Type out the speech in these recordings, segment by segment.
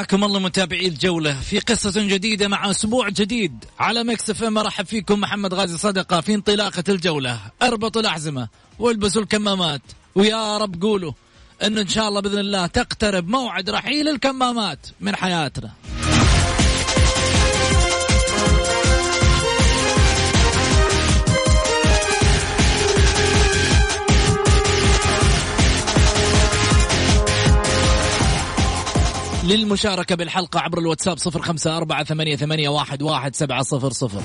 حياكم الله متابعي الجولة. في قصة جديدة مع أسبوع جديد. على Mix FM مرحب فيكم محمد غازي صدقة في انطلاقة الجولة. اربطوا الأحزمة والبسوا الكمامات. ويا رب قولوا أنه إن شاء الله بإذن الله تقترب موعد رحيل الكمامات من حياتنا. للمشاركة بالحلقة عبر الواتساب صفر خمسة أربعة ثمانية, ثمانية واحد, واحد سبعة صفر صفر.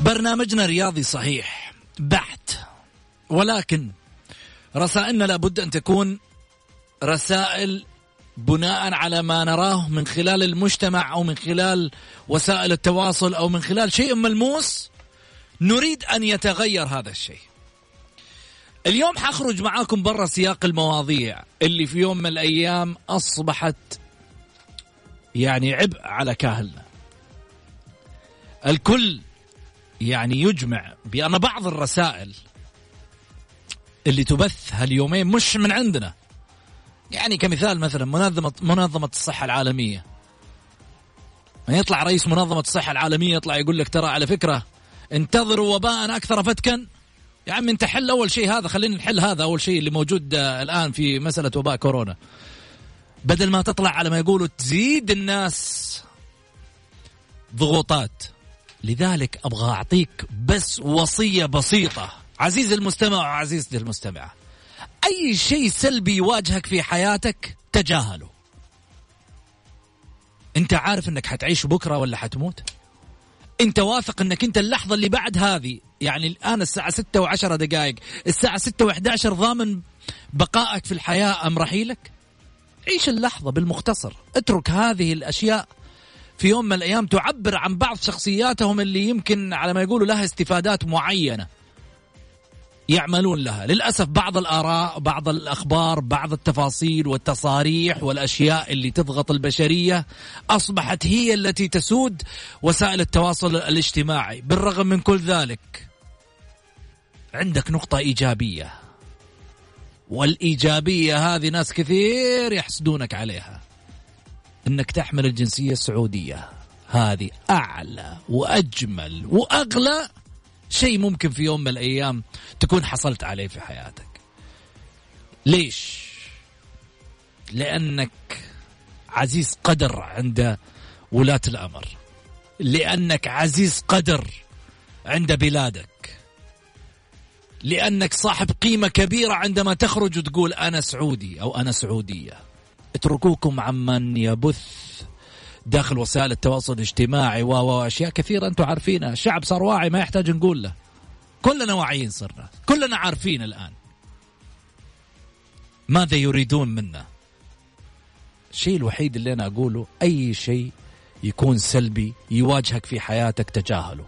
برنامجنا رياضي صحيح بحت ولكن رسائلنا لابد أن تكون رسائل بناء على ما نراه من خلال المجتمع أو من خلال وسائل التواصل أو من خلال شيء ملموس نريد أن يتغير هذا الشيء. اليوم حخرج معاكم برا سياق المواضيع اللي في يوم من الأيام أصبحت يعني عبء على كاهلنا. الكل يعني يجمع بأن بعض الرسائل اللي تبث هاليومين مش من عندنا. يعني كمثال مثلا منظمة منظمة الصحة العالمية. ما يطلع رئيس منظمة الصحة العالمية يطلع يقول لك ترى على فكرة انتظروا وباء أكثر فتكا. يا عم انت حل أول شيء هذا خلينا نحل هذا أول شيء اللي موجود آه، الآن في مسألة وباء كورونا. بدل ما تطلع على ما يقولوا تزيد الناس ضغوطات لذلك أبغى أعطيك بس وصية بسيطة. عزيزي المستمع وعزيزتي المستمعة أي شيء سلبي يواجهك في حياتك تجاهله. أنت عارف إنك حتعيش بكرة ولا حتموت؟ أنت واثق إنك أنت اللحظة اللي بعد هذه يعني الآن الساعة 6 و10 دقائق. الساعة 6 و11 ضامن بقائك في الحياة أم رحيلك؟ عيش اللحظة بالمختصر. اترك هذه الأشياء في يوم من الأيام تعبر عن بعض شخصياتهم اللي يمكن على ما يقولوا لها استفادات معينة يعملون لها. للأسف بعض الآراء بعض الأخبار بعض التفاصيل والتصاريح والأشياء اللي تضغط البشرية أصبحت هي التي تسود وسائل التواصل الاجتماعي. بالرغم من كل ذلك عندك نقطة إيجابية. والإيجابية هذه ناس كثير يحسدونك عليها. إنك تحمل الجنسية السعودية. هذه أعلى وأجمل وأغلى شيء ممكن في يوم من الأيام تكون حصلت عليه في حياتك. ليش؟ لأنك عزيز قدر عند ولاة الأمر. لأنك عزيز قدر عند بلادك. لأنك صاحب قيمة كبيرة عندما تخرج وتقول أنا سعودي أو أنا سعودية اتركوكم عمن يبث داخل وسائل التواصل الاجتماعي وأشياء كثيرة أنتم عارفينها، الشعب صار واعي ما يحتاج نقول له. كلنا واعيين صرنا، كلنا عارفين الآن. ماذا يريدون منا؟ الشيء الوحيد اللي أنا أقوله أي شيء يكون سلبي يواجهك في حياتك تجاهله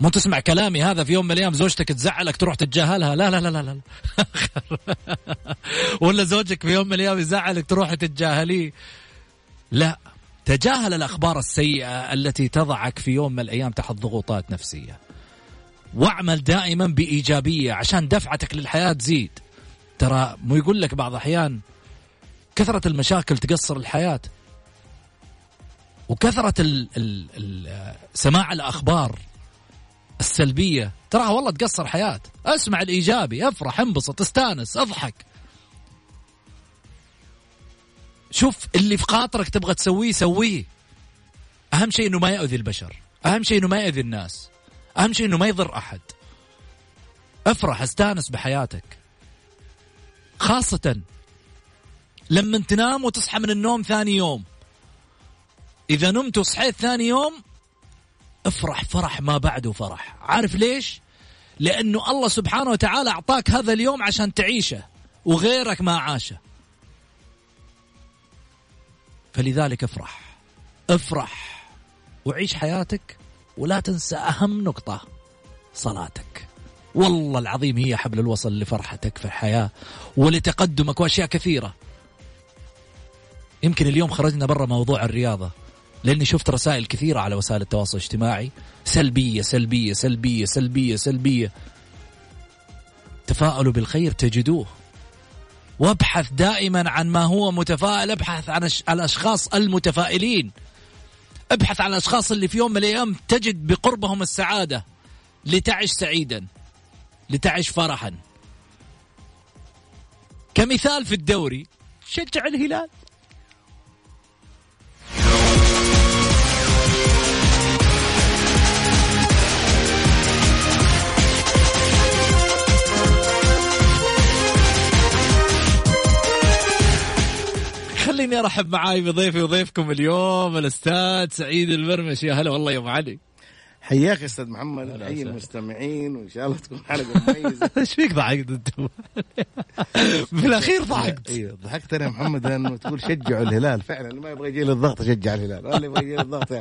مو تسمع كلامي هذا في يوم من الأيام زوجتك تزعلك تروح تتجاهلها؟ لا لا لا لا, لا. ولا زوجك في يوم من الأيام يزعلك تروح تتجاهليه لا. تجاهل الأخبار السيئة التي تضعك في يوم من الأيام تحت ضغوطات نفسية. واعمل دائما بإيجابية عشان دفعتك للحياة تزيد. ترى مو يقول لك بعض الاحيان كثرة المشاكل تقصر الحياة. وكثرة ال ال ال سماع الأخبار السلبية. تراها والله تقصر حياة. اسمع الإيجابي. افرح انبسط استانس اضحك. شوف اللي في خاطرك تبغى تسويه سويه. أهم شيء إنه ما يؤذي البشر. أهم شيء إنه ما يؤذي الناس. أهم شيء إنه ما يضر أحد. افرح استانس بحياتك. خاصة لما تنام وتصحى من النوم ثاني يوم. إذا نمت وصحيت ثاني يوم افرح فرح ما بعده فرح عارف ليش؟ لأنه الله سبحانه وتعالى أعطاك هذا اليوم عشان تعيشه وغيرك ما عاشه. فلذلك افرح. افرح. وعيش حياتك ولا تنسى أهم نقطة صلاتك. والله العظيم هي حبل الوصل لفرحتك في الحياة ولتقدمك وأشياء كثيرة. يمكن اليوم خرجنا برا موضوع الرياضة. لأني شفت رسائل كثيرة على وسائل التواصل الاجتماعي. سلبية سلبية سلبية سلبية سلبية. تفاءلوا بالخير تجدوه. وابحث دائما عن ما هو متفائل. ابحث عن الأشخاص المتفائلين. ابحث عن الأشخاص اللي في يوم من الأيام تجد بقربهم السعادة. لتعش سعيدا. لتعش فرحا. كمثال في الدوري شجع الهلال. خليني ارحب معاي بضيفي وضيفكم اليوم الأستاذ سعيد المرمش. يا هلا والله يا أبو علي. حياك يا أستاذ محمد حي المستمعين وإن شاء الله تكون حلقة مميزة. إيش فيك ضحكت أنت؟ بالأخير ضحكت. أيوه ضحكت أنا يا محمد لأنه تقول شجعوا الهلال. فعلا اللي ما يبغى يجي له الضغط شجع الهلال. واللي يبغى يجي له الضغط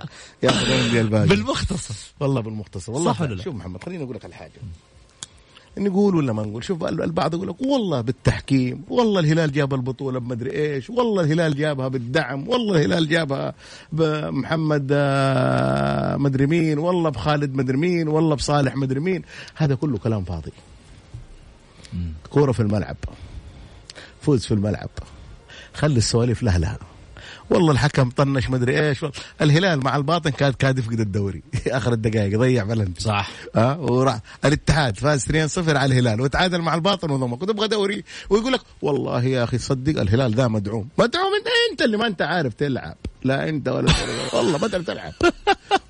ياخذ الانديه الباقي. بالمختصر. والله بالمختصر. والله صح ولا لا؟ شوف محمد خليني أقول لك الحاجة نقول ولا ما نقول؟ شوف البعض يقول لك والله بالتحكيم والله الهلال جاب البطولة بمدري إيش والله الهلال جابها بالدعم والله الهلال جابها بمحمد آه، مدري مين والله بخالد مدري مين والله بصالح مدري مين. هذا كله كلام فاضي. كورة في الملعب فوز في الملعب خلي السواليف لها والله الحكم طنش مدري إيش. الهلال مع الباطن كاد كاد يفقد الدوري. آخر الدقائق ضيع بلنتي صح. ها أه؟ وراح الاتحاد فاز 2-0 على الهلال. وتعادل مع الباطن وضمك وتبغى دوري. ويقول لك والله يا أخي صدق الهلال ذا مدعوم. مدعوم انت إنت اللي ما أنت عارف تلعب. لا أنت ولا والله ما تعرف تلعب.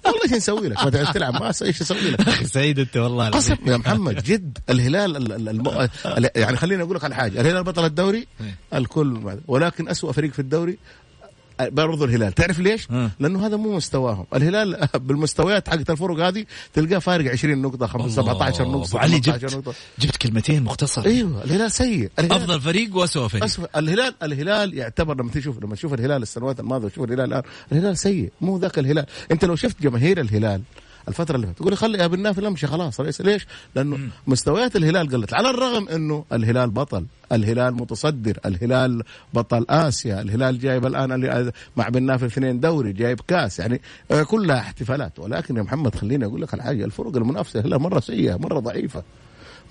والله إيش نسوي لك؟ ما تعرف تلعب. ما إيش أسوي لك. أخي سعيد أنت والله قسم يا محمد جد. الهلال. يعني خليني أقول لك على حاجة. الهلال بطل الدوري. الكل ولكن أسوأ فريق في الدوري برضو الهلال تعرف ليش؟ ها. لأنه هذا مو مستواهم الهلال بالمستويات حقت الفرق هذه تلقاه فارق 20 نقطة 17 نقطة علي جبت نقطة. جبت كلمتين مختصر أيوه الهلال سيء الهلال أفضل فريق واسوء فريق أسوأ. الهلال الهلال يعتبر لما تشوف لما تشوف الهلال السنوات الماضية وتشوف الهلال الآن الهلال سيء مو ذاك الهلال أنت لو شفت جماهير الهلال الفترة اللي فاتت. تقول خلي يا بن نافل امشي خلاص. ليش؟ ليش؟ لأنه م. مستويات الهلال قلت. على الرغم إنه الهلال بطل. الهلال متصدر. الهلال بطل آسيا. الهلال جايب الآن مع بن نافل اثنين دوري. جايب كاس. يعني آه، كلها احتفالات. ولكن يا محمد خليني أقول لك الحاجة الفرق المنافسة الهلال مرة سيئة مرة ضعيفة.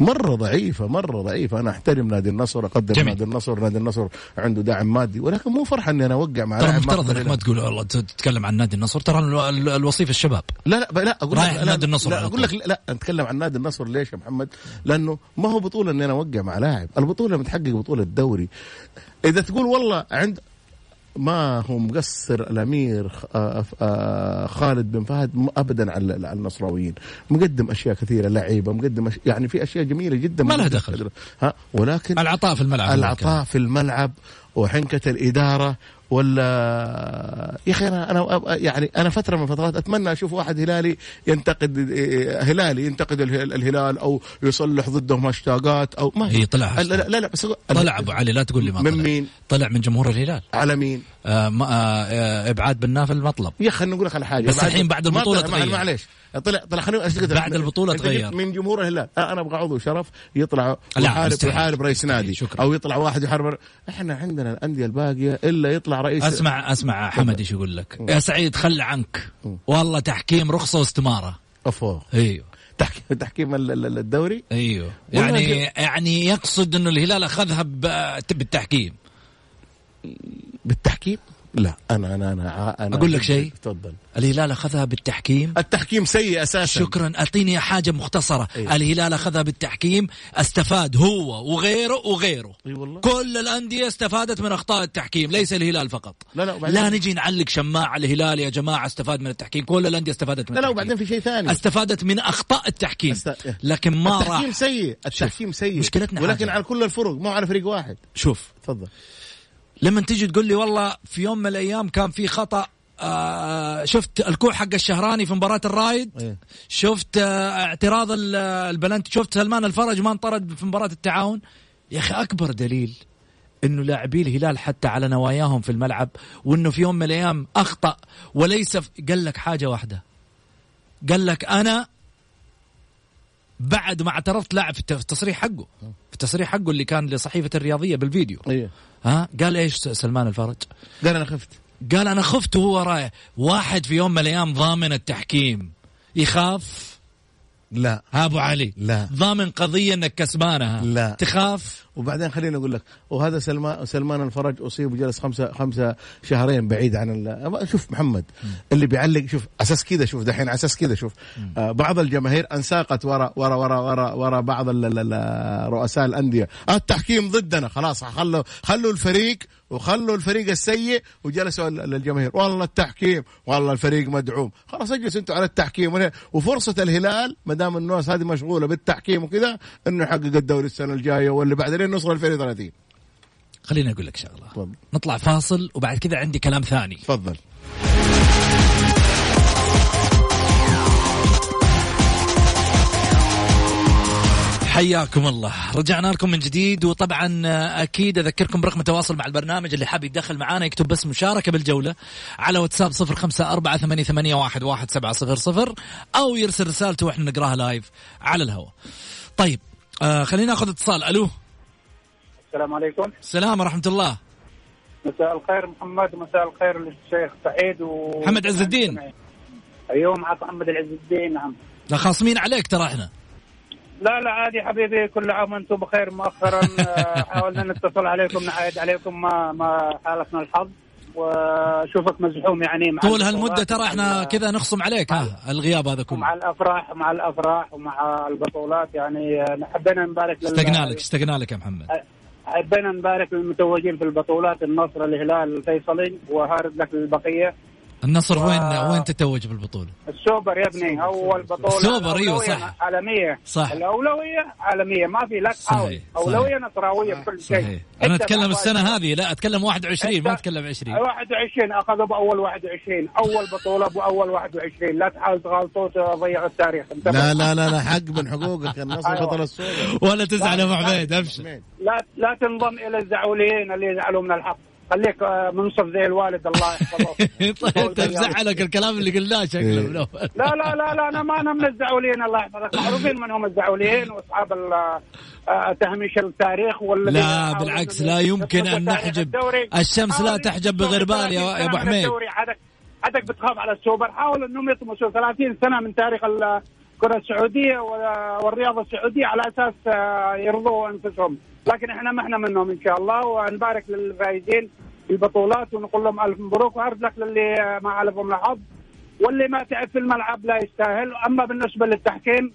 مرة ضعيفة مرة ضعيفة. أنا أحترم نادي النصر أقدر جميل. نادي النصر. نادي النصر عنده دعم مادي. ولكن مو فرحة إني أنا أوقع مع ترى مفترض إنك ما تقول والله تتكلم عن نادي النصر. ترى الوصيف الشباب. لا لا لا أقول لك نادي النصر لا أقول لك لا نتكلم عن نادي النصر ليش يا محمد؟ لأنه ما هو بطولة إني أنا أوقع مع لاعب. البطولة متحقق بطولة الدوري إذا تقول والله عند ما هو مقصر الأمير آه، آه، خالد بن فهد ابدا على النصراويين. مقدم أشياء كثيرة لعيبة مقدم أشياء يعني في أشياء جميلة جدا. ما لها دخل. ها؟ ولكن العطاء في الملعب العطاء في الملعب وحنكة الإدارة ولا يا أخي أنا أنا يعني أنا فترة من الفترات أتمنى أشوف واحد هلالي ينتقد هلالي ينتقد الهلال- أو يصلح ضدهم هاشتاجات أو ما هي طلع لا لا, لا, لا بس طلع أبو علي لا تقول لي ما من طلع. مين؟ طلع من جمهور الهلال على مين؟ آه آه إبعاد بناف المطلب يا أخي نقول لك على حاجة بس الحين بعد تغير. معليش طلع طلع خلينا أشتغل. بعد البطولة أنت تغير. من جمهور الهلال. آه، أنا أبغى عضو شرف يطلع يحارب. يحارب رئيس نادي شكرا. أو يطلع واحد يحارب إحنا عندنا الأندية الباقية إلا يطلع رئيس أسمع أسمع حمد إيش يقول لك. يا سعيد خل عنك. والله تحكيم رخصة واستمارة. أفو. أيوه. تحكيم تحكيم ال- ال- الدوري؟ أيوه. يعني. يعني يقصد إنه الهلال أخذها بالتحكيم. بالتحكيم؟ لا أنا أنا أنا, أنا أقول لك شيء؟ تفضل. الهلال أخذها بالتحكيم. التحكيم سيء أساسا. شكرا. أعطيني حاجة مختصرة. أيوة. الهلال أخذها بالتحكيم. استفاد هو وغيره وغيره. إي والله. كل الأندية استفادت من أخطاء التحكيم ليس الهلال فقط. لا لا وبعدين لا نجي نعلق شماعة الهلال يا جماعة استفاد من التحكيم. كل الأندية استفادت من لا لا وبعدين في شيء ثاني. استفادت من أخطاء التحكيم. أست- لكن ما التحكيم راح سيء التحكيم سيء. مشكلتنا ولكن حاجة. على كل الفرق مو على فريق واحد. شوف. تفضل. لما تيجي تقول لي والله في يوم من الأيام كان في خطأ آه شفت الكوع حق الشهراني في مباراة الرايد إيه. شفت آه اعتراض ال- البلنتي شفت سلمان الفرج ما انطرد في مباراة التعاون؟ يا أخي أكبر دليل إنه لاعبي الهلال حتى على نواياهم في الملعب وإنه في يوم من الأيام أخطأ وليس قال لك حاجة واحدة. قال لك أنا بعد ما اعترضت لاعب في الت- في التصريح حقه في التصريح حقه اللي كان لصحيفة الرياضية بالفيديو. إيه. ها؟ قال إيش سلمان الفرج؟ قال أنا خفت. قال أنا خفت وهو رايح. واحد في يوم من الأيام ضامن التحكيم. يخاف؟ لا. ها أبو علي. لا. ضامن قضية إنك كسبانها. لا. تخاف؟ وبعدين خليني أقول لك وهذا سلمان سلمان الفرج أصيب وجلس خمسة خمسة شهرين بعيد عن ال- شوف محمد اللي بيعلق شوف أساس كذا شوف دحين أساس كذا شوف. آه بعض الجماهير أنساقت ورا ورا ورا ورا ورا بعض رؤساء الأندية. آه التحكيم ضدنا خلاص خلوا خلوا الفريق وخلوا الفريق السيء وجلسوا للجماهير والله التحكيم والله الفريق مدعوم. خلاص اجلسوا أنتوا على التحكيم. وفرصة الهلال ما دام الناس هذه مشغولة بالتحكيم وكذا إنه يحقق الدوري السنة الجاية واللي بعد لين نوصل 2030 خليني أقول لك شغلة. تفضل. نطلع فاصل وبعد كذا عندي كلام ثاني. تفضل. حياكم الله. رجعنا لكم من جديد وطبعا أكيد أذكركم برقم التواصل مع البرنامج اللي حاب يتدخل معانا يكتب بس مشاركة بالجولة على واتساب صفر خمسة أربعة ثمانية, ثمانية واحد, واحد سبعة صفر صفر أو يرسل رسالته وإحنا نقراها لايف على الهواء. طيب آه خلينا ناخذ اتصال. ألو؟ السلام عليكم. السلام ورحمة الله. مساء الخير محمد ومساء الخير للشيخ سعيد و محمد عز الدين. أيوه معك محمد العز الدين نعم. لا خاصمين عليك ترى إحنا. لا لا عادي حبيبي كل عام وأنتم بخير مؤخرا. آه، حاولنا نتصل عليكم نعايد عليكم ما ما حالفنا الحظ. وأشوفك مزحوم يعني مع طول هالمدة ترى إحنا كذا نخصم عليك ها الغياب هذا كله الأفراح مع الأفراح ومع البطولات يعني آه، حبينا نبارك اشتقنا لك اشتقنا لك يا محمد. حبينا نبارك للمتوجين في البطولات النصر الهلال الفيصلي وهارد لك البقيه النصر وين و- وين تتوج بالبطولة؟ السوبر يا ابني أول بطولة السوبر، الأولوية صح. عالميه صح. الأولوية عالميه ما في لا تحاول صحيح، أولوية نصراوية بكل شيء. صحيح. أنا أتكلم السنة هذه لا أتكلم 21 ما أتكلم 20 21 أخذوا بأول 21 أول بطولة بأول 21 لا تحاول تغلطوا تضيعوا التاريخ. لا لا لا لا حق من حقوقك. النصر أيوة. بطل السوبر. ولا تزعل يا أبو لا، حميد أبشر. لا لا تنضم إلى الزعوليين اللي يزعلوا من الحق. خليك آه، منصف زي الوالد الله يحفظه. طيب تزعلك الكلام اللي قلناه شكله إيه. لا لا لا لا أنا ما أنا من الزعوليين الله يحفظك معروفين من هم الزعوليين وأصحاب آه، تهميش التاريخ والذين لا بالعكس لا يمكن أن نحجب. الشمس لا تحجب بغربال يا 30 يا ابو حميد. عادك بتخاف على السوبر. حاول إنهم يطمسوا. 30 سنة من تاريخ الكره السعوديه وال- والرياضة السعودية على أساس آه، يرضوا أنفسهم. لكن إحنا ما إحنا منهم إن شاء الله. ونبارك للفائزين البطولات ونقول لهم ألف مبروك وهارد لك للي آه، ما علفهم الحظ واللي ما تعب في الملعب لا يستاهل. أما بالنسبة للتحكيم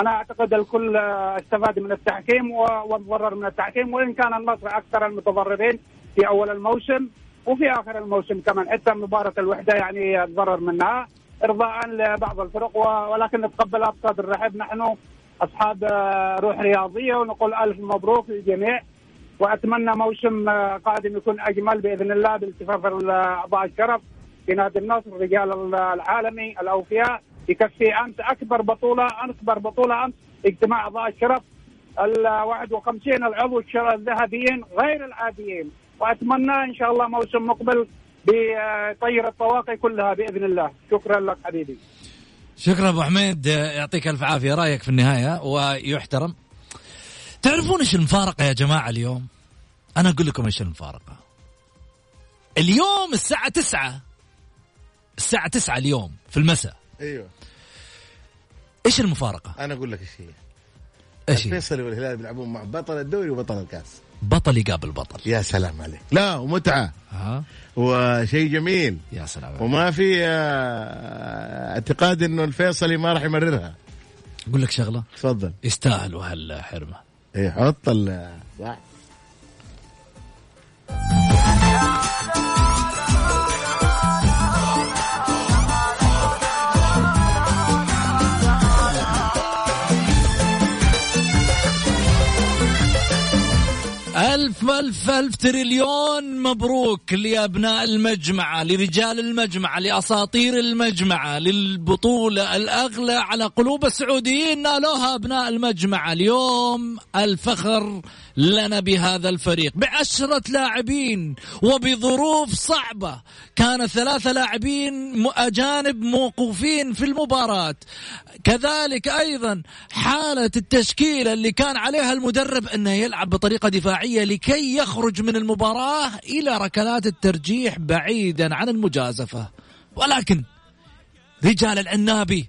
أنا أعتقد الكل آه، استفاد من التحكيم وتضرر من التحكيم. وإن كان النصر أكثر المتضررين في أول الموسم وفي آخر الموسم كمان. حتى مباراة الوحدة يعني تضرر منها. ارضاء لبعض الفرق ولكن نتقبلها بصدر رحب نحن أصحاب آه، روح رياضية ونقول ألف مبروك للجميع. وأتمنى موسم آه، قادم يكون أجمل بإذن الله بالتفاف اعضاء الشرف. في نادي النصر رجال العالمي الأوفياء. يكفي أمس أكبر بطولة أكبر بطولة أمس اجتماع أعضاء الشرف. ال 51 العضو الذهبيين غير العاديين. وأتمنى إن شاء الله موسم مقبل بطير الطواقي كلها بإذن الله. شكرا لك حبيبي. شكرا أبو حميد. يعطيك ألف عافية. رأيك في النهاية ويحترم. تعرفون إيش المفارقة يا جماعة اليوم؟ أنا أقول لكم إيش المفارقة. اليوم الساعة تسعة. الساعة تسعة اليوم في المساء. أيوه. إيش المفارقة؟ أنا أقول لك إيش هي إيش هي؟ الفيصلي والهلال بيلعبون مع بطل الدوري وبطل الكاس. بطل يقابل بطل. يا سلام عليك. لا ومتعة. ها؟ وشيء جميل. يا سلام وما في آه، اعتقاد إنه الفيصلي ما راح يمررها. أقول لك شغلة. تفضل. يستاهلوا هالحرمه إيه حط ال ألف ألف ألف تريليون مبروك لأبناء المجمعة لرجال المجمعة لأساطير المجمعة للبطولة الأغلى على قلوب السعوديين. نالوها أبناء المجمعة. اليوم الفخر لنا بهذا الفريق. بعشرة لاعبين وبظروف صعبة. كان ثلاثة لاعبين أجانب موقوفين في المباراة. كذلك أيضا حالة التشكيلة اللي كان عليها المدرب أنه يلعب بطريقة دفاعية لكي يخرج من المباراة إلى ركلات الترجيح بعيدا عن المجازفة. ولكن رجال العنابي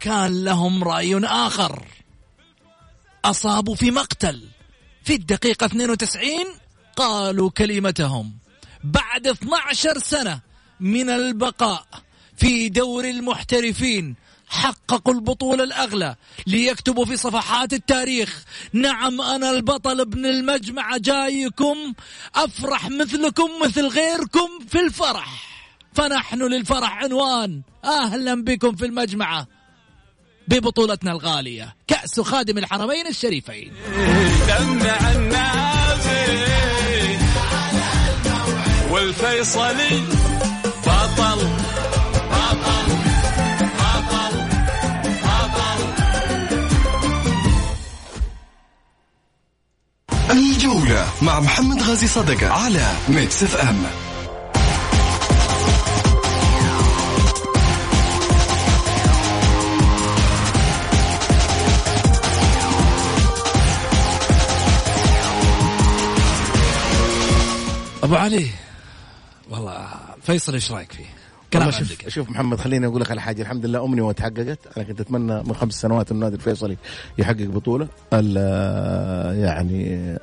كان لهم رأي آخر. أصابوا في مقتل في الدقيقة 92 قالوا كلمتهم. بعد 12 سنة من البقاء في دور المحترفين حققوا البطولة الأغلى ليكتبوا في صفحات التاريخ. نعم أنا البطل ابن المجمع جايكم أفرح مثلكم مثل غيركم في الفرح. فنحن للفرح عنوان. أهلا بكم في المجمعة ببطولتنا الغالية. كأس خادم الحرمين الشريفين. دمع النازل والفيصلي الجولة مع محمد غازي صدقة على ميكس اف ام أبو علي والله فيصل إيش رأيك فيه؟ كلام شوف شوف محمد خليني أقول لك على حاجة. الحمد لله امنيه تحققت أنا كنت أتمنى من خمس سنوات النادي الفيصلي يحقق بطولة. ال- يعني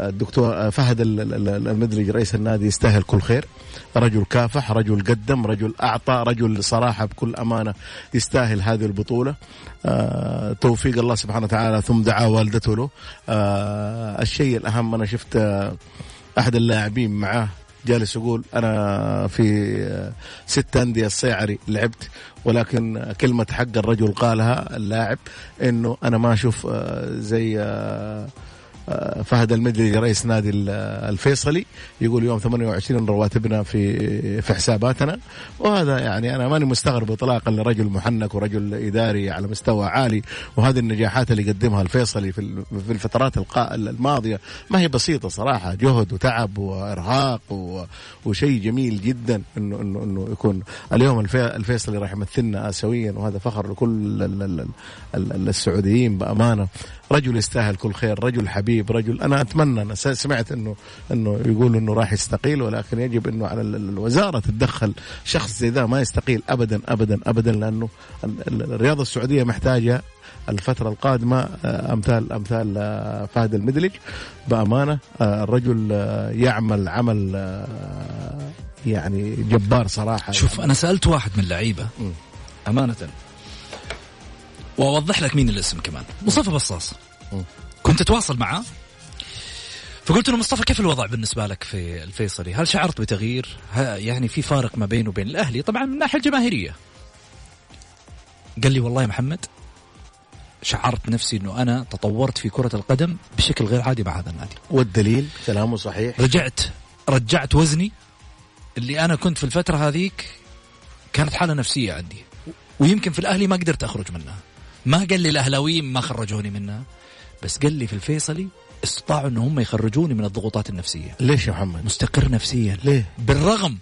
الدكتور فهد ال- ال- ال- المدرج رئيس النادي يستاهل كل خير. رجل كافح رجل قدم رجل أعطى رجل صراحة بكل أمانة يستاهل هذه البطولة. آه توفيق الله سبحانه وتعالى ثم دعا والدته له. آه الشيء الأهم أنا شفت آه أحد اللاعبين معاه جالس يقول أنا في ست أندية الصيعري لعبت ولكن كلمة حق الرجل قالها اللاعب إنه أنا ما أشوف آه، زي آه، فهد المدري رئيس نادي ال- الفيصلي يقول يوم 28 رواتبنا في في حساباتنا. وهذا يعني أنا ماني مستغرب اطلاقا لرجل محنك ورجل إداري على مستوى عالي. وهذه النجاحات اللي قدمها الفيصلي في في الفترات الماضية ما هي بسيطة صراحة. جهد وتعب وإرهاق وشيء جميل جدا انه انه إنه يكون. اليوم الفي- الفيصلي راح يمثلنا اسيويا وهذا فخر لكل ال- ال- ال- ال- السعوديين بأمانة. رجل يستاهل كل خير رجل حبيب. رجل. أنا أتمنى أنا سمعت إنه إنه يقول إنه راح يستقيل ولكن يجب إنه على ال- ال- الوزاره تتدخل. شخص زي ذا ما يستقيل ابدا ابدا ابدا لأنه ال- ال- الرياضة السعودية محتاجة الفترة القادمة آه، أمثال أمثال آه، فهد المدلج بأمانة آه، الرجل يعمل عمل يعني جبار صراحة. شوف أنا سألت واحد من اللعيبة. أمانة. وأوضح لك مين الاسم كمان. مصطفى بصاص. كنت أتواصل معاه فقلت له مصطفى كيف الوضع بالنسبة لك في الفيصلي؟ هل شعرت بتغيير؟ يعني في فارق ما بينه وبين الأهلي؟ طبعا من الناحيه الجماهيريه. قال لي والله يا محمد شعرت نفسي إنه أنا تطورت في كرة القدم بشكل غير عادي مع هذا النادي. والدليل؟ كلامه صحيح. رجعت رجعت وزني اللي أنا كنت في الفترة هذيك كانت حالة نفسية عندي. ويمكن في الأهلي ما قدرت أخرج منها. ما قال لي الأهلاويين ما خرجوني منها. بس قال لي في الفيصلي استطاعوا ان هم يخرجوني من الضغوطات النفسية. ليش يا محمد؟ مستقر نفسيا. ليه؟ بالرغم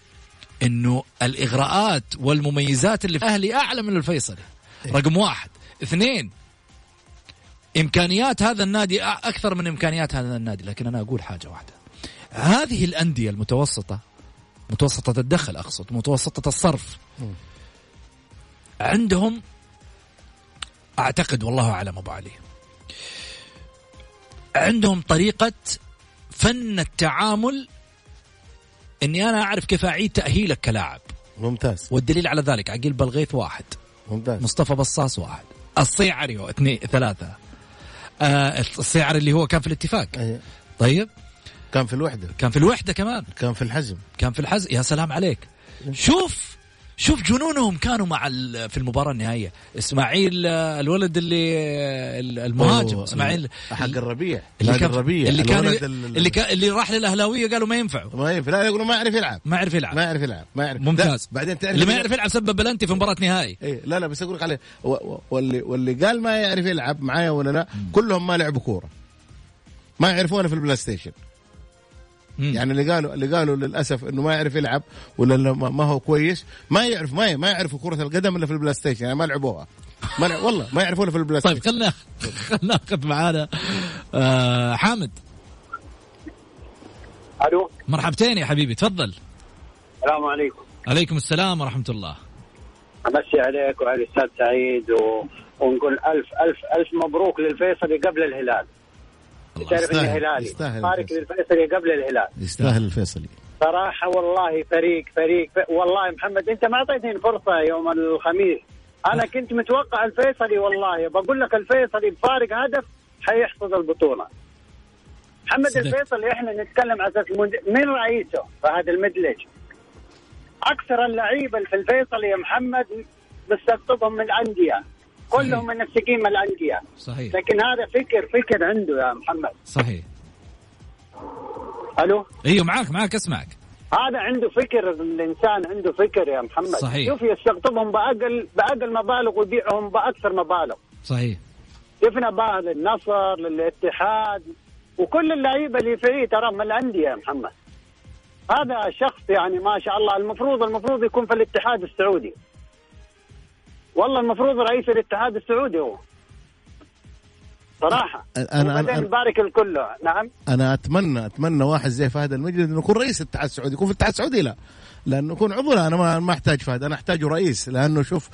إنه الإغراءات والمميزات اللي في الاهلي أعلى من الفيصلي. رقم واحد. اثنين إمكانيات هذا النادي أكثر من إمكانيات هذا النادي. لكن أنا أقول حاجة واحدة. هذه الأندية المتوسطة متوسطة الدخل أقصد متوسطة الصرف عندهم أعتقد والله أعلم أبو علي عندهم طريقة فن التعامل إني أنا أعرف كيف أعيد تاهيلك كلاعب ممتاز. والدليل على ذلك عقيل بلغيث واحد. ممتاز. مصطفى بصاص واحد. الصيعري اثنين ثلاثة. آه الصيعري اللي هو كان في الاتفاق. أيه. طيب. كان في الوحدة. كان في الوحدة كمان. كان في الحزم. كان في الحز يا سلام عليك. شوف شوف جنونهم كانوا مع في المباراة النهائية. إسماعيل آه، الولد اللي آه، المهاجم إسماعيل حق الربيع. اللي كان الربيع اللي كان اللي كان اللي راح للأهلاوية قالوا ما ينفعوا ما ينفع. لا يقولوا ما يعرف يلعب. ما يعرف يلعب. ما يعرف يلعب ما يعرف. ممتاز. بعدين تعرف اللي ما يعرف يلعب سبب بلنتي في مباراة نهائي. إيه لا لا بس أقول لك عليه واللي واللي قال ما يعرف يلعب معايا ولا لا كلهم ما لعبوا كورة. ما يعرفونه في ال PlayStation. مم. يعني اللي قالوا اللي قالوا للأسف إنه ما يعرف يلعب ولا ما ما هو كويس ما يعرف ما ما يعرفوا كرة القدم إلا في ال PlayStation يعني ما لعبوها. ما لع- والله ما يعرفونها في ال PlayStation طيب خلنا خلنا ناخذ معانا آه حامد. ألو؟ مرحبتين يا حبيبي تفضل. السلام عليكم. عليكم السلام ورحمة الله. أمسي عليك وعلى الأستاذ سعيد و... ونقول الف الف ألف مبروك للفيصلي قبل الهلال. تعرف يستاهل- هلالي يستاهل الفيصلي. للفيصلي قبل الهلال. يستاهل الفيصلي. صراحة والله فريق فريق ف... والله محمد أنت ما أعطيتني فرصة يوم الخميس. أنا كنت متوقع الفيصلي والله بقول لك الفيصلي بفارق هدف حيحصد البطولة. محمد صدق. الفيصلي إحنا نتكلم على أساس من رئيسه؟ فهد المدلج. أكثر اللعيبة في الفيصلي يا محمد بستقطبهم من الأندية. كلهم منسقين من الأندية. صحيح. لكن هذا فكر فكر عنده يا محمد. صحيح. ألو؟ إيوه معاك معاك اسمعك. هذا عنده فكر الإنسان عنده فكر يا محمد. صحيح. شوف يستقطبهم باقل بأقل مبالغ ويبيعهم بأكثر مبالغ. صحيح. شفنا بقى للنصر للاتحاد وكل اللعيبة اللي فيه ترى من الأندية يا محمد. هذا شخص يعني ما شاء الله المفروض المفروض يكون في الاتحاد السعودي. والله المفروض رئيس الاتحاد السعودي هو. صراحة. وبعدين أنا- نبارك الكل. نعم. أنا اتمنى أتمنى واحد زي فهد المجد إنه يكون رئيس الاتحاد السعودي. يكون في الاتحاد السعودي لا. لأنه يكون عضو لا أنا ما ما أحتاج فهد أنا احتاجه رئيس لأنه شوف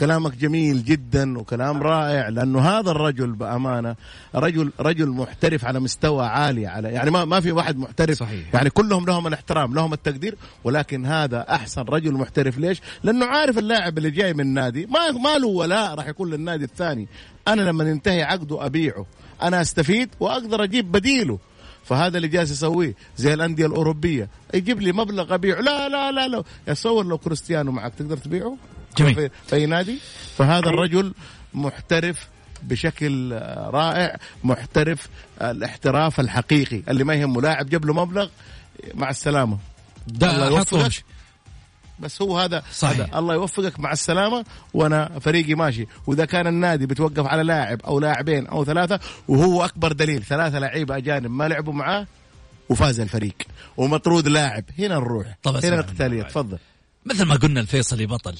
كلامك جميل جدا وكلام رائع لأنه هذا الرجل بأمانة رجل رجل محترف على مستوى عالي على يعني ما ما في واحد محترف صحيح. يعني كلهم لهم الاحترام لهم التقدير ولكن هذا أحسن رجل محترف ليش؟ لأنه عارف اللاعب اللي جاي من النادي ما ما له ولاء راح يكون للنادي الثاني أنا لما ينتهي عقده أبيعه أنا أستفيد وأقدر أجيب بديله فهذا اللي جالس يسويه زي الأندية الأوروبية. يجيب لي مبلغ أبيعه. لا لا لا لا. يصور لو كريستيانو معك. تقدر تبيعه؟ جميل. في, في أي نادي؟ فهذا الرجل محترف بشكل رائع محترف الاحتراف الحقيقي. اللي ما يهمه لاعب جاب له مبلغ مع السلامة. الله ده يوفقك بس هو هذا صحيح. هذا. الله يوفقك مع السلامة. وأنا فريقي ماشي. وإذا كان النادي بتوقف على لاعب أو لاعبين أو ثلاثة وهو أكبر دليل. ثلاثة لعيبة أجانب ما لعبوا معاه وفاز الفريق. ومطرود لاعب. هنا نروح. هنا القتاليه. تفضل. مثل ما قلنا الفيصلي بطل.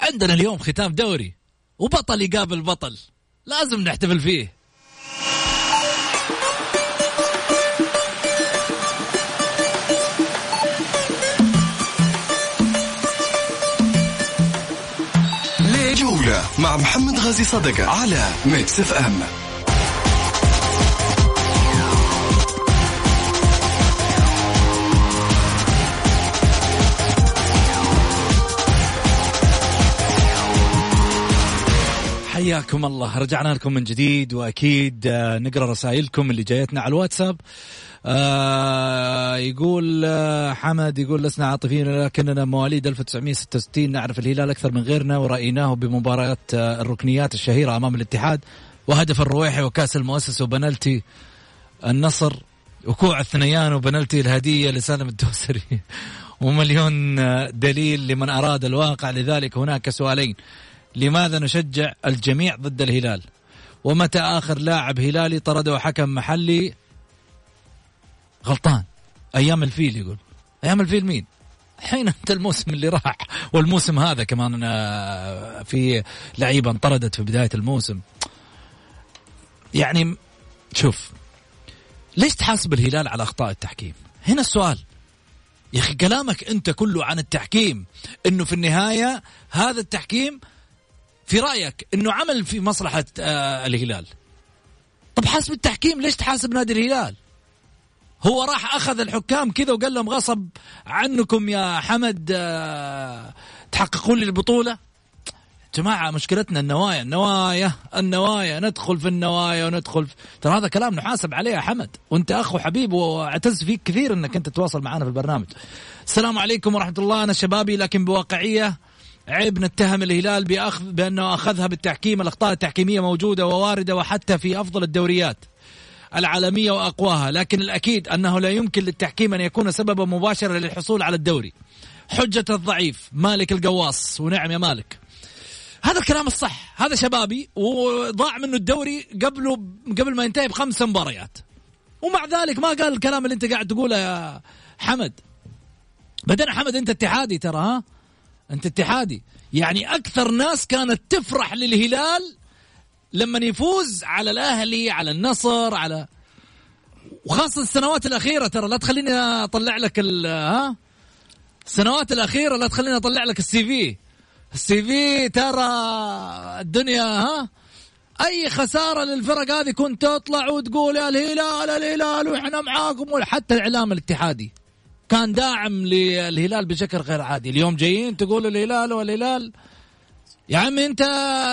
عندنا اليوم ختام دوري وبطل يقابل بطل. لازم نحتفل فيه. جولة مع محمد غازي صدقة على Mix FM حياكم الله. رجعنا لكم من جديد وأكيد آه، نقرأ رسائلكم اللي جايتنا على الواتساب. آه يقول آه حمد يقول لسنا عاطفيين لكننا مواليد 1966 نعرف الهلال أكثر من غيرنا ورأيناه بمباراة آه الركنيات الشهيرة أمام الاتحاد وهدف الرويحي وكأس المؤسسة وبنالتي النصر وكوع الثنيان وبنالتي الهدية لسالم الدوسري. ومليون دليل لمن أراد الواقع. لذلك هناك سؤالين. لماذا نشجع الجميع ضد الهلال؟ ومتى آخر لاعب هلالي طرده حكم محلي؟ غلطان. أيام الفيل يقول. أيام الفيل مين؟ حين أنت الموسم اللي راح. والموسم هذا كمان آه، في لعيبة انطردت في بداية الموسم. يعني شوف ليش تحاسب الهلال على أخطاء التحكيم؟ هنا السؤال. يا أخي كلامك أنت كله عن التحكيم إنه في النهاية هذا التحكيم في رأيك إنه عمل في مصلحة آه الهلال. طب حاسب التحكيم ليش تحاسب نادي الهلال؟ هو راح أخذ الحكام كذا وقال لهم غصب عنكم يا حمد آه، تحققون لي البطولة؟ جماعة مشكلتنا النوايا النوايا النوايا ندخل في النوايا وندخل في... ترى هذا كلام نحاسب عليه يا حمد. وأنت اخ وحبيب واعتز فيك كثير إنك أنت تتواصل معنا في البرنامج. السلام عليكم ورحمة الله. أنا شبابي لكن بواقعية عيب نتهم الهلال بأخذ بأنه أخذها بالتحكيم. الأخطاء التحكيمية موجودة وواردة وحتى في أفضل الدوريات. العالمية وأقواها لكن الأكيد أنه لا يمكن للتحكيم أن يكون سببا مباشرا للحصول على الدوري. حجة الضعيف مالك القواص ونعم يا مالك. هذا الكلام الصح. هذا شبابي وضاع منه الدوري قبله قبل ما ينتهي بخمس مباريات. ومع ذلك ما قال الكلام اللي أنت قاعد تقوله يا حمد. بعدين حمد أنت اتحادي ترى ها؟ أنت اتحادي. يعني أكثر ناس كانت تفرح للهلال لما يفوز على الأهلي على النصر على وخاصة السنوات الأخيرة ترى لا تخليني أطلع لك ال ها؟ السنوات الأخيرة لا تخليني أطلع لك السي في. السي في ترى الدنيا ها؟ أي خسارة للفرق هذه كنت تطلع وتقول يا الهلال الهلال وإحنا معاكم. حتى الإعلام الاتحادي كان داعم للهلال بشكل غير عادي. اليوم جايين تقول الهلال والهلال يا عمي انت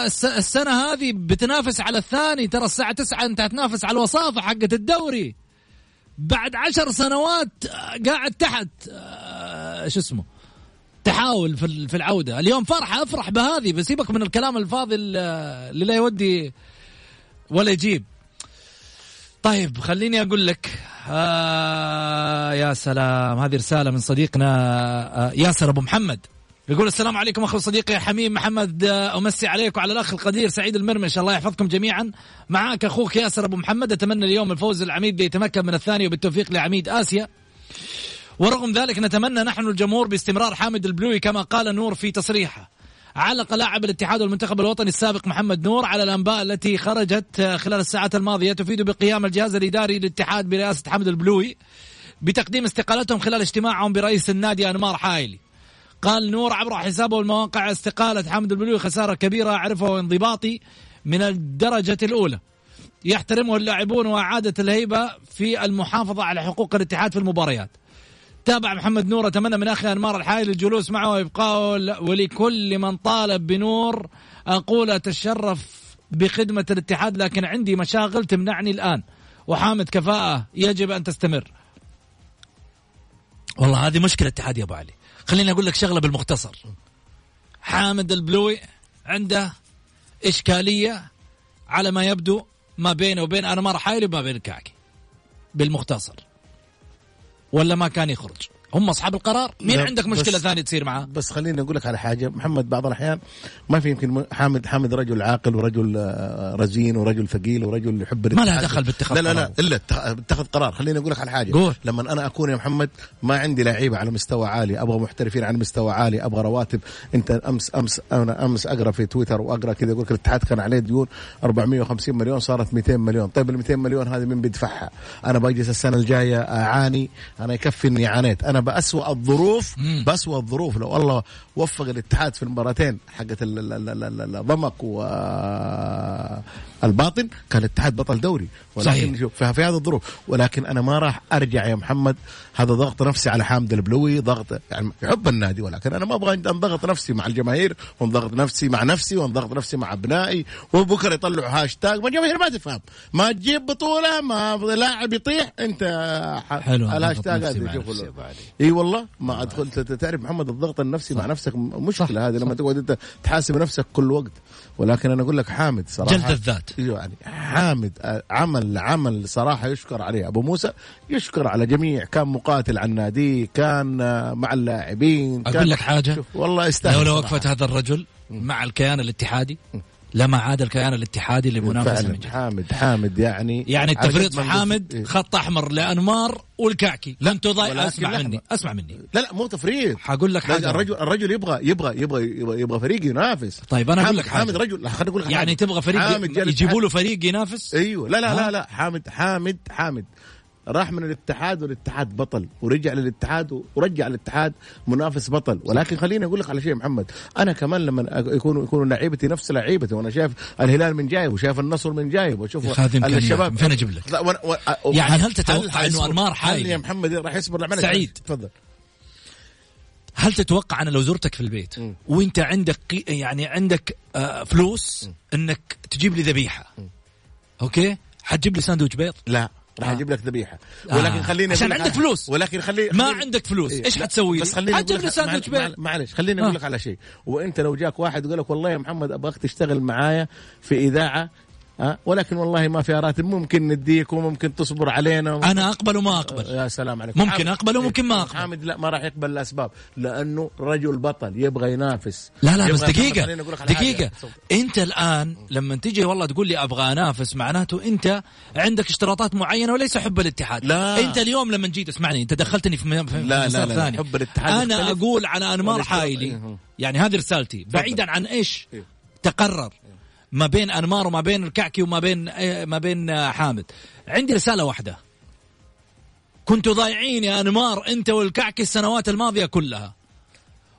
الس- السنة هذه بتنافس على الثاني. ترى الساعة 9 انت هتنافس على الوصافة حقت الدوري. بعد عشر سنوات آه، قاعد تحت. آه، شو اسمه؟ تحاول في ال- في العودة. اليوم فرحة افرح بهذه بسيبك من الكلام الفاضي ال- اللي لا يودي ولا يجيب. طيب خليني أقول لك آه يا سلام هذه رسالة من صديقنا آه ياسر أبو محمد. يقول السلام عليكم اخو صديقي حميم محمد آه، أمسي عليك وعلى الأخ القدير سعيد المرمش الله يحفظكم جميعا. معاك أخوك ياسر أبو محمد أتمنى اليوم الفوز العميد ليتمكن من الثاني وبالتوفيق لعميد آسيا. ورغم ذلك نتمنى نحن الجمهور باستمرار حامد البلوي كما قال نور في تصريحه. علق لاعب الاتحاد والمنتخب الوطني السابق محمد نور على الأنباء التي خرجت خلال الساعات الماضية تفيد بقيام الجهاز الإداري للاتحاد برئاسة حمد البلوي بتقديم استقالتهم خلال اجتماعهم برئيس النادي أنمار حايلي. قال نور عبر حسابه المواقع استقالة حمد البلوي خسارة كبيرة اعرفها وانضباطي من الدرجة الأولى. يحترمه اللاعبون وإعادة الهيبة في المحافظة على حقوق الاتحاد في المباريات. تابع محمد نور أتمنى من أخي أنمار الحايل الجلوس معه وابقائه ولكل من طالب بنور أقول أتشرف بخدمة الاتحاد لكن عندي مشاغل تمنعني الآن وحامد كفاءة يجب أن تستمر. والله هذه مشكلة الاتحاد يا أبو علي. خليني أقول لك شغلة بالمختصر. حامد البلوي عنده إشكالية على ما يبدو ما بينه وبين انمار حايل وما بين الكعكي. بالمختصر. ولا ما كان يخرج هم أصحاب القرار. مين لا، عندك مشكلة ثانية تصير معاه؟ بس خليني أقول لك على حاجة. محمد بعض الأحيان ما في يمكن حامد حامد رجل عاقل ورجل آه، رزين ورجل ثقيل ورجل يحب ما لها. دخل باتخاذ لا لا لا. إلا اتخ- اتخذ قرار. خليني أقول لك على حاجة. قول. لما أنا أكون يا محمد ما عندي لعيبة على مستوى عالي أبغى محترفين على مستوى عالي أبغى رواتب. أنت أمس أمس أنا أمس أقرأ في تويتر وأقرأ كذا يقول لك الاتحاد كان عليه ديون 450 مليون صارت 200 مليون. طيب ال 200 مليون هذه مين بيدفعها؟ أنا بجلس السنة الجاية أعاني أنا يكفي إني عانيت. أنا باسوا الظروف باسوا الظروف لو الله وفق الاتحاد في المباراتين حقت ال- ال- ال- ال- ال- الضمك والباطن كان الاتحاد بطل دوري. ولكن صحيح. شوف في هذه الظروف. ولكن أنا ما راح أرجع يا محمد. هذا ضغط نفسي على حامد البلوي ضغط يعني يحب النادي. ولكن أنا ما أبغى انضغط نفسي مع الجماهير وانضغط نفسي مع نفسي وانضغط نفسي مع أبنائي وبكرة يطلعوا هاشتاج ما الجماهير ما تفهم. ما تجيب بطولة ما لاعب يطيح أنت حلو، الهاشتاج هذا. إي والله ما أدخل تعرف محمد الضغط النفسي مع نفسك مشكلة هذه لما تقعد أنت تحاسب نفسك كل وقت. ولكن أنا أقول لك حامد صراحة. جلد الذات. أيوه يعني حامد عمل عمل صراحة يشكر عليه. أبو موسى يشكر على جميع كان مقاتل عن ناديه كان مع اللاعبين كان أقول لك حاجة؟ والله يستاهل لولا. وقفه هذا الرجل مع الكيان الاتحادي لما عاد الكيان الاتحادي لمنافسة من جديد حامد حامد يعني يعني التفريط في حامد إيه. خط أحمر لأنمار والكعكي ضايع ولكن أسمع لحظة. مني أسمع مني لا لا مو تفريط حقول لك حاجة الرجل الرجل يبغى يبغى يبغى يبغى, يبغى, فريق ينافس طيب أقول حامد- لك حاجة. حامد رجل خليني أقول لك يعني. تبغى فريق يجيبوا له. فريق ينافس أيوه لا لا؟ لا لا حامد حامد حامد راح من الاتحاد والاتحاد بطل ورجع للاتحاد ورجع الاتحاد منافس بطل ولكن خليني أقول لك على شيء محمد أنا كمان لما يكونوا يكونوا لعيبتي نفس لعيبتي وأنا شايف الهلال من جايب وشايف النصر من جايب وأشوف. الشباب فين أجيب لك؟ وأنا- وأ- يعني هل تتوقع أنمار هل حايل؟ يا محمد راح يصبر سعيد. تفضل هل تتوقع أنا لو زرتك في البيت وأنت عندك يعني عندك آه، فلوس إنك تجيب لي ذبيحة okay حتجيب لي ساندويتش بيض لا راح آه. أجيب لك ذبيحة آه. ولكن خليني عشان عندك فلوس. ولكن خلي ما عندك فلوس إيه، إيش حتسوي بس لي خليني حتجيب لي لك- ساندويتش بيض معلش خليني آه. أقول لك على شيء وأنت لو جاك واحد يقول لك والله يا محمد أبغاك تشتغل معايا في إذاعة أه؟ ولكن والله ما في راتب ممكن نديك وممكن تصبر علينا أنا أقبل وما أقبل يا سلام عليك ممكن أقبل وممكن ما أقبل. حامد لا ما راح يقبل الأسباب لأنه رجل بطل يبغى ينافس لا لا بس حاجة. دقيقة أنت الآن لما تيجي والله تقول لي أبغى أنافس معناته أنت عندك اشتراطات معينة وليس حب الاتحاد لا. أنت اليوم لما جيت اسمعني أنت دخلتني في, في لا، لا، لا، ثاني حب الاتحاد أنا. أقول على انمار حايلي إيه. يعني هذه رسالتي بعيدا عن إيش إيه. تقرر ما بين أنمار وما بين الكعكي وما بين إيه، ما بين آه، حامد. عندي رسالة واحدة. كنتوا ضايعين يا أنمار أنت والكعكي السنوات الماضية كلها.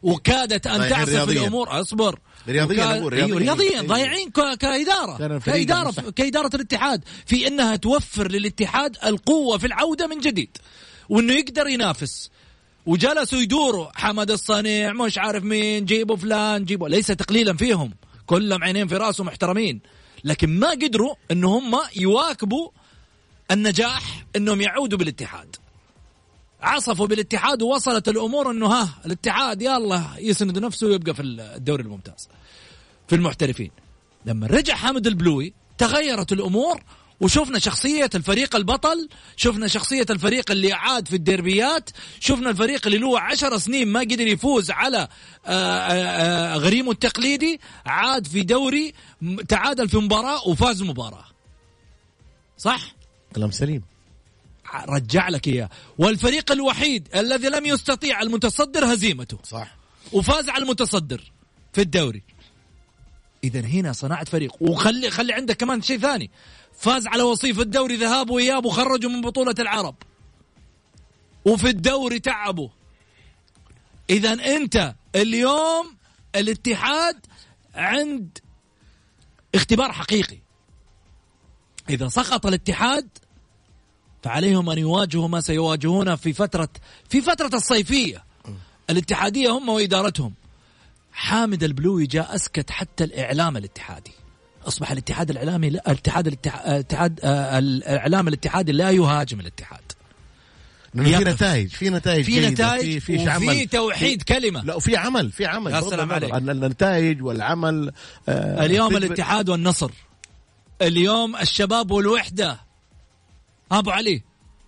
وكادت أن تعصف رياضياً. الأمور أصبر. رياضياً وكا- أقول، أيوة، رياضياً. رياضيا أيوة. ضايعين ك- كإدارة. كإدارة. كإدارة الاتحاد. في إنها توفر للاتحاد القوة في العودة من جديد. وإنه يقدر ينافس. وجلسوا يدوروا حمد الصنيع مش عارف مين جيبوا فلان جيبوا. ليس تقليلا فيهم. كلهم عينين في راسهم محترمين. لكن ما قدروا ان هم يواكبوا النجاح إنهم يعودوا بالاتحاد. عصفوا بالاتحاد ووصلت الأمور إنه ها الاتحاد يلا يسند نفسه ويبقى في الدوري الممتاز. في المحترفين. لما رجع حامد البلوي تغيرت الأمور وشفنا شخصية الفريق البطل شفنا شخصية الفريق اللي عاد في الديربيات شفنا الفريق اللي له عشر سنين ما قدر يفوز على آه، آه، آه، غريمه التقليدي عاد في دوري تعادل في مباراة وفاز مباراة. صح؟ كلام سليم. رجع لك إياه. والفريق الوحيد الذي لم يستطيع المتصدر هزيمته. صح. وفاز على المتصدر في الدوري. اذا هنا صنعت فريق. وخلي خلي عندك كمان شيء ثاني. فاز على وصيف الدوري ذهاب وإياب وخرجوا من بطولة العرب. وفي الدوري تعبوا. اذا أنت اليوم الاتحاد عند اختبار حقيقي. إذا سقط الاتحاد فعليهم أن يواجهوا ما سيواجهونه في فترة في فترة الصيفية. الاتحادية هم وإدارتهم. حامد البلوي جاء أسكت حتى الإعلام الاتحادي. أصبح الاتحاد الإعلامي لا الاتحاد الاتحاد آه، الإعلام الاتحادي لا يهاجم الاتحاد. في. نتائج في نتائج في نتائج في وفي عمل توحيد كلمة. لا وفي عمل في عمل. يا سلام عليك. النتائج والعمل آه اليوم الاتحاد والنصر. اليوم الشباب والوحدة. أبو علي.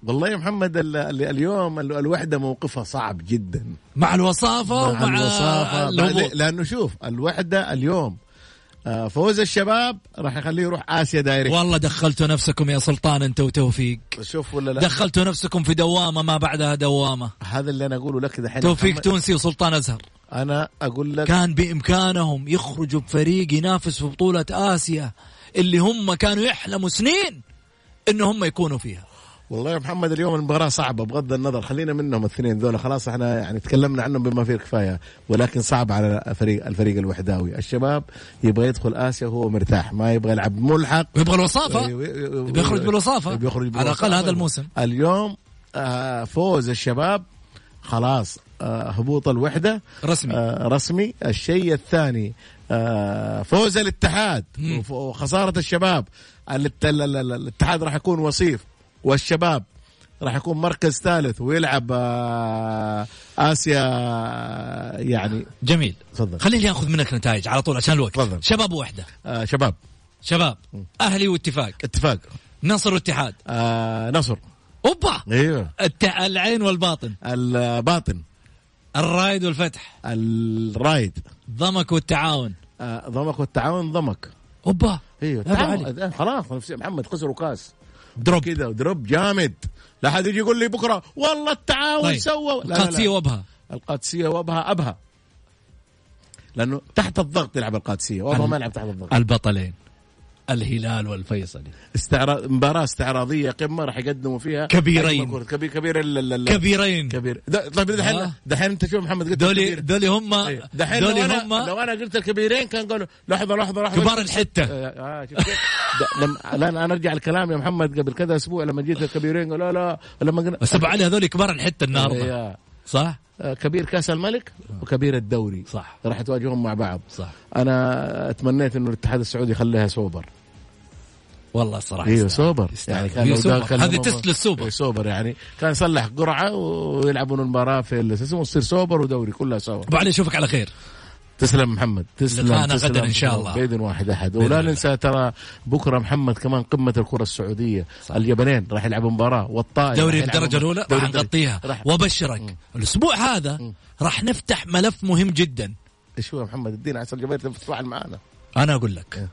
والله يا محمد ال- ال- اليوم ال- الوحدة موقفها صعب جدا. مع الوصافة مع ومع الوصافة. لأنه شوف الوحدة اليوم فوز الشباب راح يخليه يروح آسيا دايركت. والله دخلتوا نفسكم يا سلطان انت وتوفيق شوف ولا لا؟ دخلتوا نفسكم في دوامة ما بعدها دوامة. هذا اللي أنا أقوله لك دحين توفيق محمد. تونسي وسلطان أزهر. أنا أقول لك كان بإمكانهم يخرجوا بفريق ينافس في بطولة آسيا اللي هم كانوا يحلموا سنين ان هم يكونوا فيها. والله يا محمد اليوم المباراة صعبة بغض النظر خلينا منهم الاثنين. ذولا خلاص إحنا يعني تكلمنا عنهم بما فيه الكفاية ولكن صعب على الفريق الفريق الوحداوي. الشباب يبغى يدخل آسيا وهو مرتاح ما يبغى يلعب ملحق. ويبغى الوصافة. يبغى بيخرج بالوصافة. بيخرج على الأقل هذا الموسم. اليوم آه فوز الشباب خلاص آه هبوط الوحدة. رسمي. آه رسمي. الشيء الثاني فوز الاتحاد. وخسارة الشباب. الات- ال- ال- ال- الاتحاد راح يكون وصيف. والشباب راح يكون مركز ثالث ويلعب آه، آسيا يعني. جميل. تفضل. خليني آخذ منك نتائج على طول عشان الوقت. تفضل. شباب وحده آه، شباب. شباب أهلي واتفاق. اتفاق. نصر واتحاد. آه، نصر. أوبا! أيوه الت... العين والباطن. الباطن. الرايد والفتح. الرايد ضمك والتعاون. آه، ضمك والتعاون ضمك. أوبا! أيوه خلاص محمد خسروا كاس دروب. كذا ودروب جامد. لا حد يجي يقول لي بكرة والله التعاون طيب. سوى. القادسية وابها. القادسية وابها أبها. لأنه تحت الضغط يلعب القادسية وأبها ما يلعب تحت الضغط. البطلين. الهلال والفيصلي استعراض مباراة استعراضية قمة راح يقدموا فيها كبيرين. كبير كبير ال- ال- ال- كبيرين كبير طيب آه. دحين دحين أنت شوف محمد قلت دولي كبير. دولي هم أيوة. دحين دولي هم لو أنا قلت الكبيرين كان قالوا لحظه لحظه لحظة كبار الحتة آه آه،؟ ده- لما لا أنا أرجع الكلام يا محمد قبل كذا أسبوع لما جيت الكبيرين قالوا لا لا لما قلنا بس علي هذول كبار الحتة النهارده أيوة. صح آه، كبير كأس الملك وكبير الدوري صح. راح تواجههم مع بعض صح أنا أتمنيت إنه الاتحاد السعودي يخليها سوبر والله الصراحه أيوه. سوبر. يعني كان سوبر. هذه test للسوبر إيه، سوبر يعني كان يصلح قرعة ويلعبون المباراة في اسمه تصير سوبر ودوري كلها أبو علي أشوفك على خير تسلم محمد تسلم لقاءنا تسلم. غداً إن شاء الله. بإذن واحد أحد ولا. ننسى ترى بكرة محمد كمان قمة الكرة السعودية صح. اليابانين راح يلعبوا مباراة والطائي دوري الدرجة الأولى راح. نغطيها وأبشرك الأسبوع هذا راح نفتح ملف مهم جدا إيش هو محمد ادينا عسل الجماهير تفاعل معنا أنا أقول لك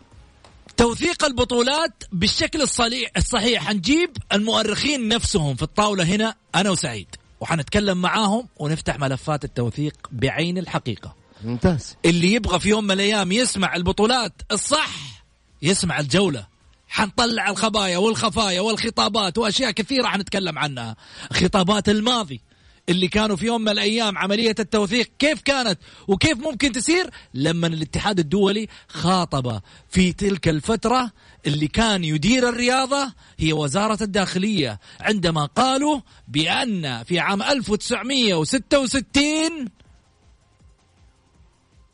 توثيق البطولات بالشكل الصحيح الصحيح. حنجيب المؤرخين نفسهم في الطاولة هنا أنا وسعيد. وحنتكلم معاهم ونفتح ملفات التوثيق بعين الحقيقة. ممتاز. اللي يبغى في يوم من الأيام يسمع البطولات الصح يسمع الجولة. حنطلع الخبايا والخفايا والخطابات وأشياء كثيرة حنتكلم عنها. خطابات الماضي اللي كانوا في يوم من الأيام عملية التوثيق كيف كانت وكيف ممكن تسير لما الاتحاد الدولي خاطب في تلك الفترة اللي كان يدير الرياضة هي وزارة الداخلية عندما قالوا بأن في عام 1966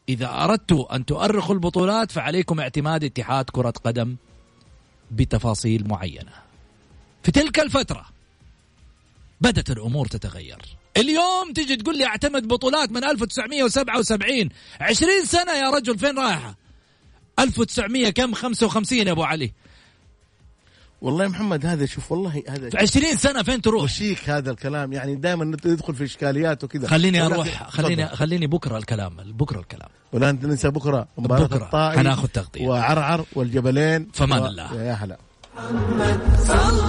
إذا أردتوا أن تؤرخوا البطولات فعليكم اعتماد اتحاد كرة قدم بتفاصيل معينة. في تلك الفترة بدأت الأمور تتغير. اليوم تيجي تقول لي اعتمد بطولات من 1977 20 سنة يا رجل فين رايحة؟ 1900 كم؟ 55 يا أبو علي. والله يا محمد هذا شوف والله هذا في 20 سنة فين تروح؟ وشيك هذا الكلام يعني دائما يدخل في إشكاليات وكذا. خليني أروح خليني. خليني بكرة الكلام بكرة الكلام. ولا أنت ننسى بكرة مباراة بكرة الطائي حناخذ تغطية. وعرعر والجبلين. فمان و- الله. يا هلا.